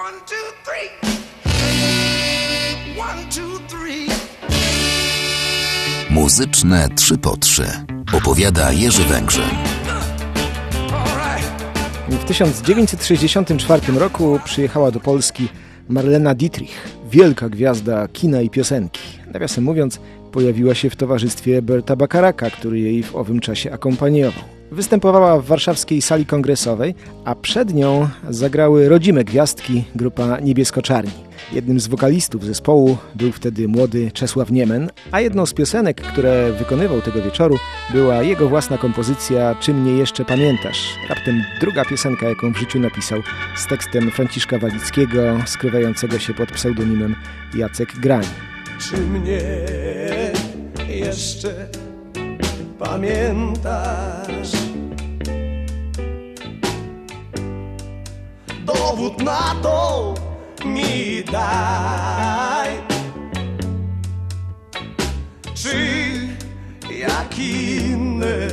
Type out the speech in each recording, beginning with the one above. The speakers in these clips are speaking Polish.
One, two, three. One, two, three. Muzyczne 3 po 3 opowiada Jerzy Węgrzyn. W 1964 roku przyjechała do Polski Marlena Dietrich, wielka gwiazda kina i piosenki. Nawiasem mówiąc, pojawiła się w towarzystwie Berta Bakaraka, który jej w owym czasie akompaniował. Występowała w warszawskiej sali kongresowej, a przed nią zagrały rodzime gwiazdki grupa Niebiesko-Czarni. Jednym z wokalistów zespołu był wtedy młody Czesław Niemen, a jedną z piosenek, które wykonywał tego wieczoru, była jego własna kompozycja Czy mnie jeszcze pamiętasz? Raptem druga piosenka, jaką w życiu napisał, z tekstem Franciszka Walickiego, skrywającego się pod pseudonimem Jacek Grań. Czy mnie jeszcze pamiętasz? Dowód na to mi daj. Czy jak inne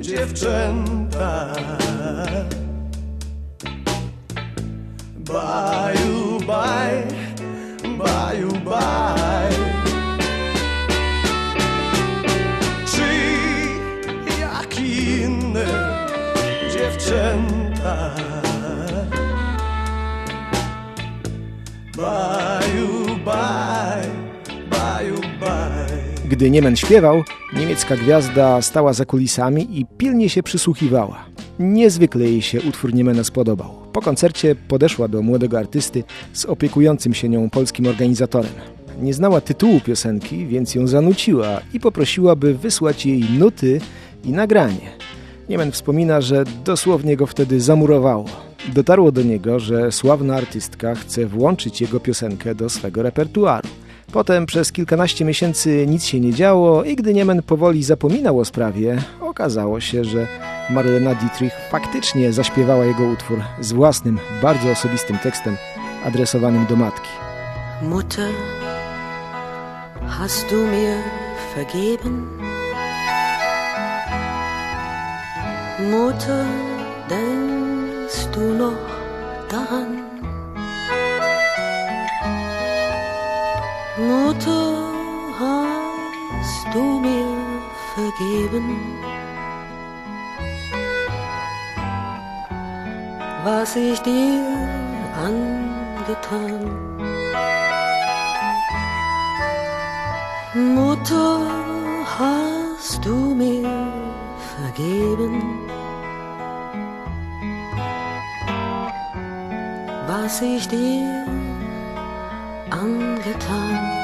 dziewczęta? Baju, baj, baju, dziewczęta? Baju, baj, baju, baj. Gdy Niemen śpiewał, niemiecka gwiazda stała za kulisami i pilnie się przysłuchiwała. Niezwykle jej się utwór Niemena spodobał. Po koncercie podeszła do młodego artysty z opiekującym się nią polskim organizatorem. Nie znała tytułu piosenki, więc ją zanuciła i poprosiła, by wysłać jej nuty i nagranie. Niemen wspomina, że dosłownie go wtedy zamurowało. Dotarło do niego, że sławna artystka chce włączyć jego piosenkę do swego repertuaru. Potem przez kilkanaście miesięcy nic się nie działo i gdy Niemen powoli zapominał o sprawie, okazało się, że Marlena Dietrich faktycznie zaśpiewała jego utwór z własnym, bardzo osobistym tekstem adresowanym do matki. Mutter, hast du mir vergeben? Mutter, denkst du noch daran? Mutter, hast du mir vergeben? Was ich dir angetan? Mutter, hast du mir vergeben? Was ich dir angetan?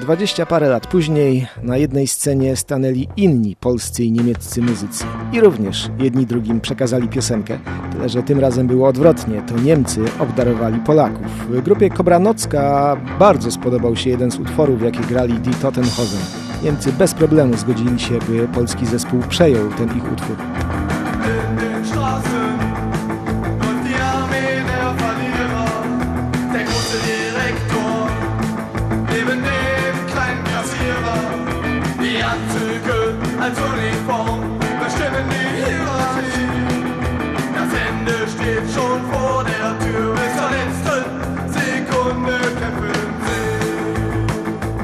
20 parę lat później na jednej scenie stanęli inni polscy i niemieccy muzycy. I również jedni drugim przekazali piosenkę, tyle że tym razem było odwrotnie. To Niemcy obdarowali Polaków. W grupie Kobranocka bardzo spodobał się jeden z utworów, jakie grali Die Tottenhausen. Niemcy bez problemu zgodzili się, by polski zespół przejął ten ich utwór.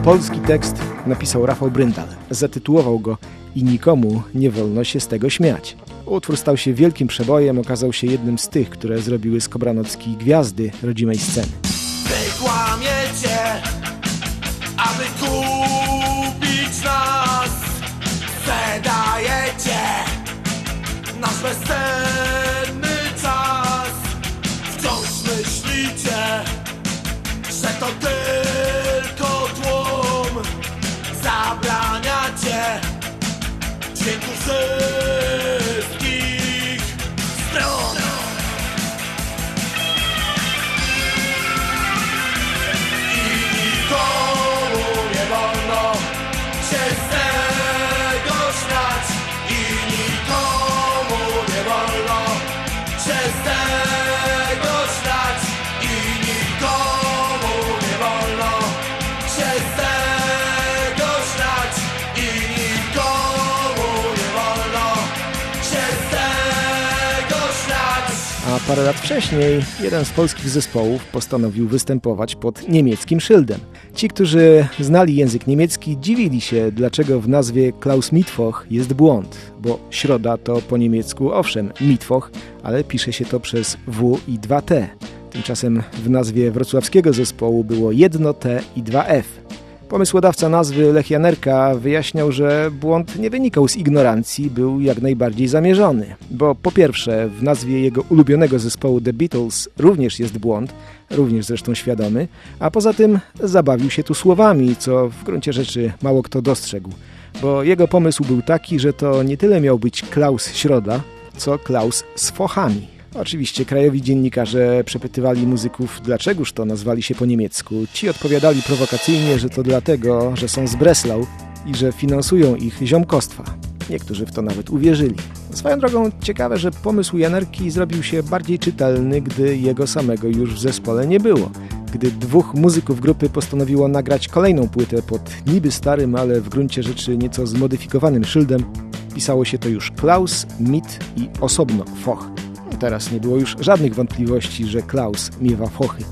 Polski tekst napisał Rafał Bryndal. Zatytułował go I nikomu nie wolno się z tego śmiać. Utwór stał się wielkim przebojem, okazał się jednym z tych, które zrobiły z Kobranocki gwiazdy rodzimej sceny. Wy kłamiecie, aby kupić nas Sprzedajecie nasz bezcenny soul. Parę lat wcześniej jeden z polskich zespołów postanowił występować pod niemieckim szyldem. Ci, którzy znali język niemiecki, dziwili się, dlaczego w nazwie Klaus Mittwoch jest błąd, bo środa to po niemiecku owszem Mittwoch, ale pisze się to przez W i 2T. Tymczasem w nazwie wrocławskiego zespołu było jedno T i dwa F. Pomysłodawca nazwy Lech Janerka wyjaśniał, że błąd nie wynikał z ignorancji, był jak najbardziej zamierzony. Bo po pierwsze, w nazwie jego ulubionego zespołu The Beatles również jest błąd, również zresztą świadomy, a poza tym zabawił się tu słowami, co w gruncie rzeczy mało kto dostrzegł. Bo jego pomysł był taki, że to nie tyle miał być Klaus Środa, co Klaus z fochami. Oczywiście krajowi dziennikarze przepytywali muzyków, dlaczegoż to nazwali się po niemiecku. Ci odpowiadali prowokacyjnie, że to dlatego, że są z Breslau i że finansują ich ziomkostwa. Niektórzy w to nawet uwierzyli. Swoją drogą ciekawe, że pomysł Janerki zrobił się bardziej czytelny, gdy jego samego już w zespole nie było. Gdy dwóch muzyków grupy postanowiło nagrać kolejną płytę pod niby starym, ale w gruncie rzeczy nieco zmodyfikowanym szyldem, pisało się to już Klaus, Mit i osobno Foch. Teraz nie było już żadnych wątpliwości, że Klaus miewa fochy.